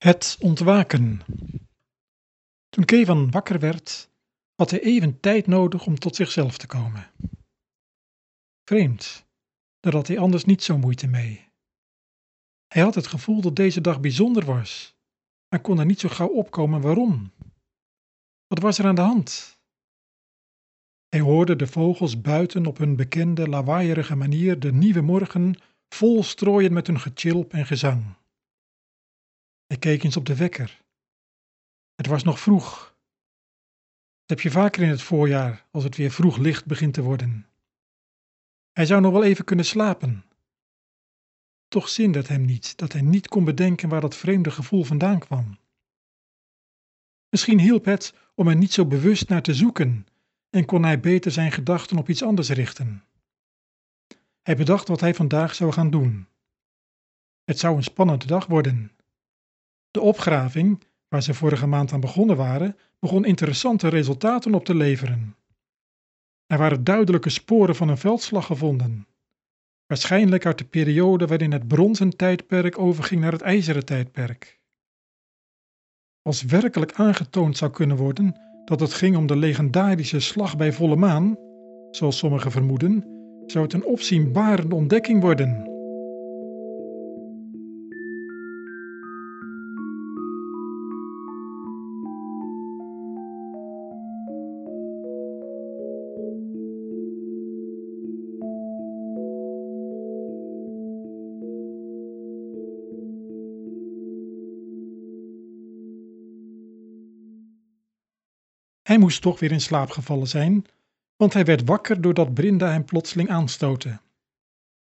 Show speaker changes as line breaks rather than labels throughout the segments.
Het ontwaken. Toen Kevan wakker werd, had hij even tijd nodig om tot zichzelf te komen. Vreemd, daar had hij anders niet zo moeite mee. Hij had het gevoel dat deze dag bijzonder was, maar kon er niet zo gauw opkomen waarom. Wat was er aan de hand? Hij hoorde de vogels buiten op hun bekende lawaaierige manier de nieuwe morgen vol strooien met hun getjilp en gezang. Hij keek eens op de wekker. Het was nog vroeg. Dat heb je vaker in het voorjaar, als het weer vroeg licht begint te worden. Hij zou nog wel even kunnen slapen. Toch zinde het hem niet dat hij niet kon bedenken waar dat vreemde gevoel vandaan kwam. Misschien hielp het om er niet zo bewust naar te zoeken en kon hij beter zijn gedachten op iets anders richten. Hij bedacht wat hij vandaag zou gaan doen. Het zou een spannende dag worden. De opgraving, waar ze vorige maand aan begonnen waren, begon interessante resultaten op te leveren. Er waren duidelijke sporen van een veldslag gevonden, waarschijnlijk uit de periode waarin het bronzen tijdperk overging naar het ijzeren tijdperk. Als werkelijk aangetoond zou kunnen worden dat het ging om de legendarische slag bij volle maan, zoals sommigen vermoeden, zou het een opzienbarende ontdekking worden. Hij moest toch weer in slaap gevallen zijn, want hij werd wakker doordat Brinda hem plotseling aanstootte.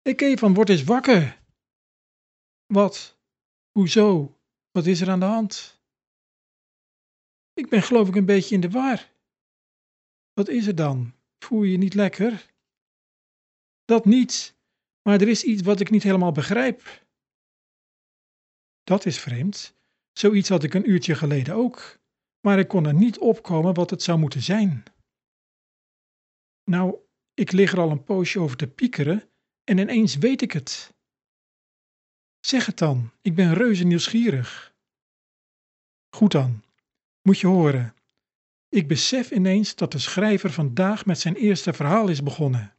Ik even, word eens wakker! Wat? Hoezo? Wat is er aan de hand? Ik ben geloof ik een beetje in de war. Wat is er dan? Voel je je niet lekker? Dat niet, maar er is iets wat ik niet helemaal begrijp. Dat is vreemd. Zoiets had ik een uurtje geleden ook maar ik kon er niet opkomen wat het zou moeten zijn. Nou, ik lig er al een poosje over te piekeren en ineens weet ik het. Zeg het dan, ik ben reuze nieuwsgierig. Goed dan, moet je horen. Ik besef ineens dat de schrijver vandaag met zijn eerste verhaal is begonnen.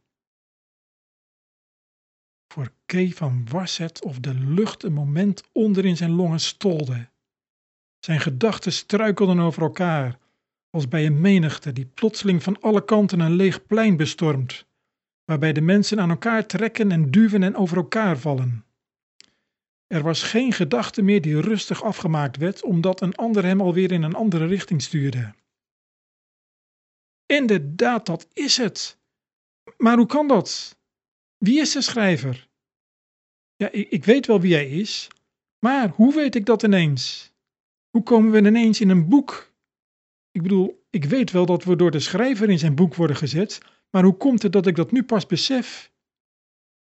Voor Kay van was het of de lucht een moment onder in zijn longen stolde. Zijn gedachten struikelden over elkaar, als bij een menigte die plotseling van alle kanten een leeg plein bestormt, waarbij de mensen aan elkaar trekken en duwen en over elkaar vallen. Er was geen gedachte meer die rustig afgemaakt werd, omdat een ander hem alweer in een andere richting stuurde. Inderdaad, dat is het. Maar hoe kan dat? Wie is de schrijver? Ja, ik, ik weet wel wie hij is, maar hoe weet ik dat ineens? Hoe komen we ineens in een boek? Ik bedoel, ik weet wel dat we door de schrijver in zijn boek worden gezet, maar hoe komt het dat ik dat nu pas besef?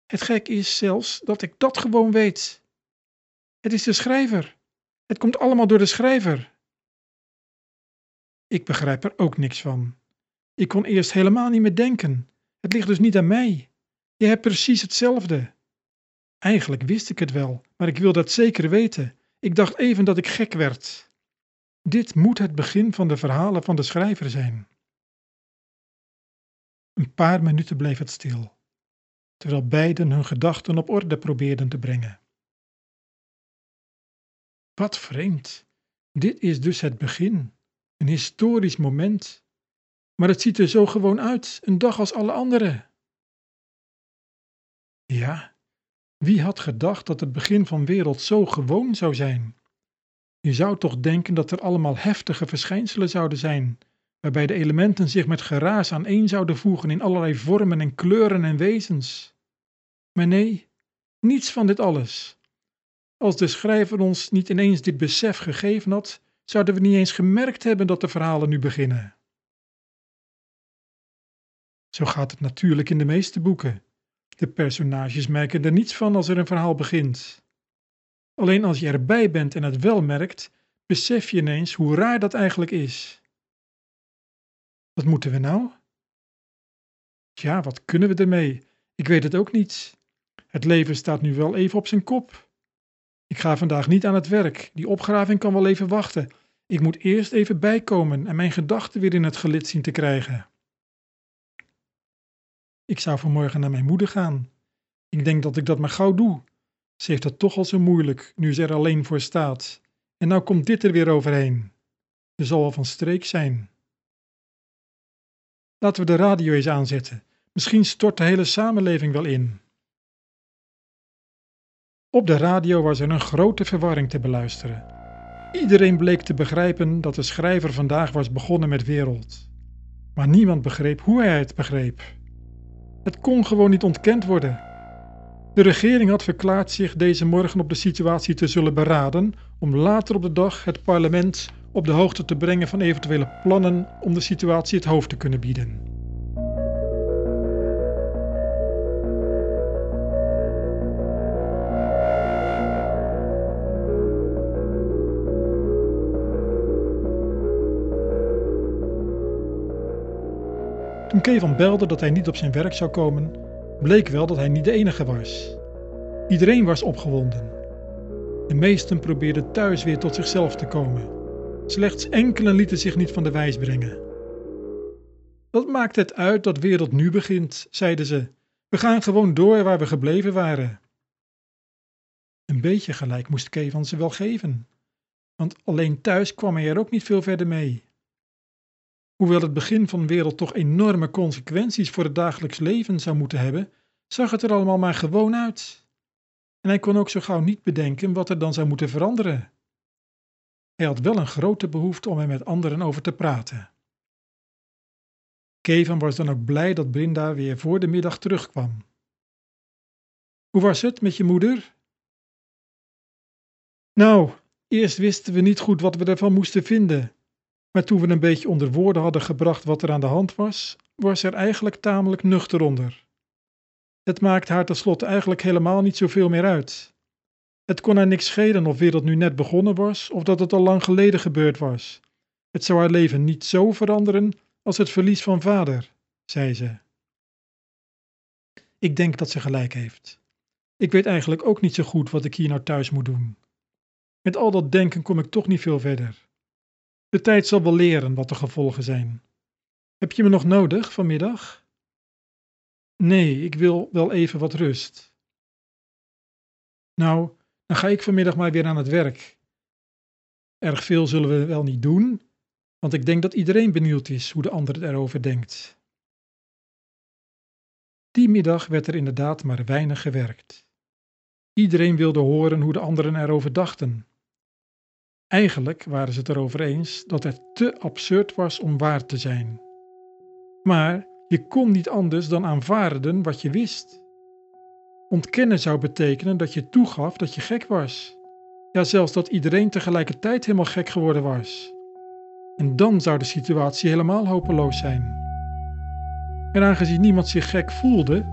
Het gek is zelfs dat ik dat gewoon weet. Het is de schrijver. Het komt allemaal door de schrijver. Ik begrijp er ook niks van. Ik kon eerst helemaal niet meer denken. Het ligt dus niet aan mij. Je hebt precies hetzelfde. Eigenlijk wist ik het wel, maar ik wil dat zeker weten. Ik dacht even dat ik gek werd. Dit moet het begin van de verhalen van de schrijver zijn. Een paar minuten bleef het stil, terwijl beiden hun gedachten op orde probeerden te brengen. Wat vreemd. Dit is dus het begin, een historisch moment. Maar het ziet er zo gewoon uit, een dag als alle andere. Ja, wie had gedacht dat het begin van wereld zo gewoon zou zijn? Je zou toch denken dat er allemaal heftige verschijnselen zouden zijn, waarbij de elementen zich met geraas aaneen zouden voegen in allerlei vormen en kleuren en wezens. Maar nee, niets van dit alles. Als de schrijver ons niet ineens dit besef gegeven had, zouden we niet eens gemerkt hebben dat de verhalen nu beginnen. Zo gaat het natuurlijk in de meeste boeken. De personages merken er niets van als er een verhaal begint. Alleen als je erbij bent en het wel merkt, besef je ineens hoe raar dat eigenlijk is. Wat moeten we nou? Tja, wat kunnen we ermee? Ik weet het ook niet. Het leven staat nu wel even op zijn kop. Ik ga vandaag niet aan het werk. Die opgraving kan wel even wachten. Ik moet eerst even bijkomen en mijn gedachten weer in het gelid zien te krijgen. Ik zou vanmorgen naar mijn moeder gaan. Ik denk dat ik dat maar gauw doe. Ze heeft het toch al zo moeilijk, nu ze er alleen voor staat. En nou komt dit er weer overheen. Ze zal wel van streek zijn. Laten we de radio eens aanzetten. Misschien stort de hele samenleving wel in. Op de radio was er een grote verwarring te beluisteren. Iedereen bleek te begrijpen dat de schrijver vandaag was begonnen met wereld. Maar niemand begreep hoe hij het begreep. Het kon gewoon niet ontkend worden. De regering had verklaard zich deze morgen op de situatie te zullen beraden om later op de dag het parlement op de hoogte te brengen van eventuele plannen om de situatie het hoofd te kunnen bieden. Toen Kevan belde dat hij niet op zijn werk zou komen, bleek wel dat hij niet de enige was. Iedereen was opgewonden. De meesten probeerden thuis weer tot zichzelf te komen. Slechts enkelen lieten zich niet van de wijs brengen. Wat maakt het uit dat wereld nu begint, zeiden ze. We gaan gewoon door waar we gebleven waren. Een beetje gelijk moest Kevan ze wel geven, want alleen thuis kwam hij er ook niet veel verder mee. Hoewel het begin van de wereld toch enorme consequenties voor het dagelijks leven zou moeten hebben, zag het er allemaal maar gewoon uit. En hij kon ook zo gauw niet bedenken wat er dan zou moeten veranderen. Hij had wel een grote behoefte om er met anderen over te praten. Kevin was dan ook blij dat Brinda weer voor de middag terugkwam. Hoe was het met je moeder? Nou, eerst wisten we niet goed wat we ervan moesten vinden. Maar toen we een beetje onder woorden hadden gebracht wat er aan de hand was, was er eigenlijk tamelijk nuchter onder. Het maakt haar tenslotte eigenlijk helemaal niet zoveel meer uit. Het kon haar niks schelen of wereld nu net begonnen was of dat het al lang geleden gebeurd was. Het zou haar leven niet zo veranderen als het verlies van vader, zei ze. Ik denk dat ze gelijk heeft. Ik weet eigenlijk ook niet zo goed wat ik hier nou thuis moet doen. Met al dat denken kom ik toch niet veel verder. De tijd zal wel leren wat de gevolgen zijn. Heb je me nog nodig vanmiddag? Nee, ik wil wel even wat rust. Nou, dan ga ik vanmiddag maar weer aan het werk. Erg veel zullen we wel niet doen, want ik denk dat iedereen benieuwd is hoe de ander erover denkt. Die middag werd er inderdaad maar weinig gewerkt. Iedereen wilde horen hoe de anderen erover dachten. Eigenlijk waren ze het erover eens dat het te absurd was om waar te zijn. Maar je kon niet anders dan aanvaarden wat je wist. Ontkennen zou betekenen dat je toegaf dat je gek was. Ja, zelfs dat iedereen tegelijkertijd helemaal gek geworden was. En dan zou de situatie helemaal hopeloos zijn. En aangezien niemand zich gek voelde,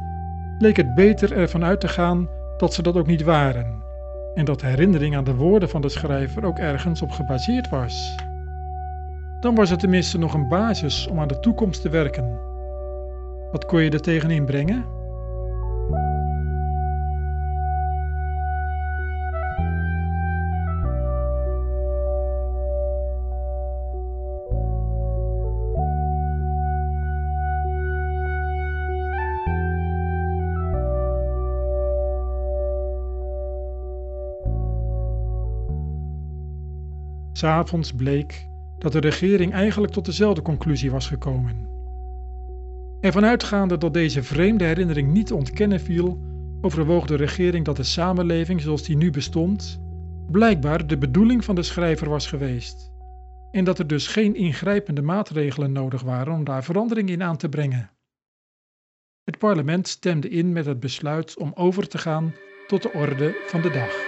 leek het beter ervan uit te gaan dat ze dat ook niet waren en dat herinnering aan de woorden van de schrijver ook ergens op gebaseerd was. Dan was het tenminste nog een basis om aan de toekomst te werken. Wat kon je er tegenin brengen? S'avonds bleek dat de regering eigenlijk tot dezelfde conclusie was gekomen. Ervan uitgaande dat deze vreemde herinnering niet ontkennen viel, overwoog de regering dat de samenleving zoals die nu bestond, blijkbaar de bedoeling van de schrijver was geweest, en dat er dus geen ingrijpende maatregelen nodig waren om daar verandering in aan te brengen. Het parlement stemde in met het besluit om over te gaan tot de orde van de dag.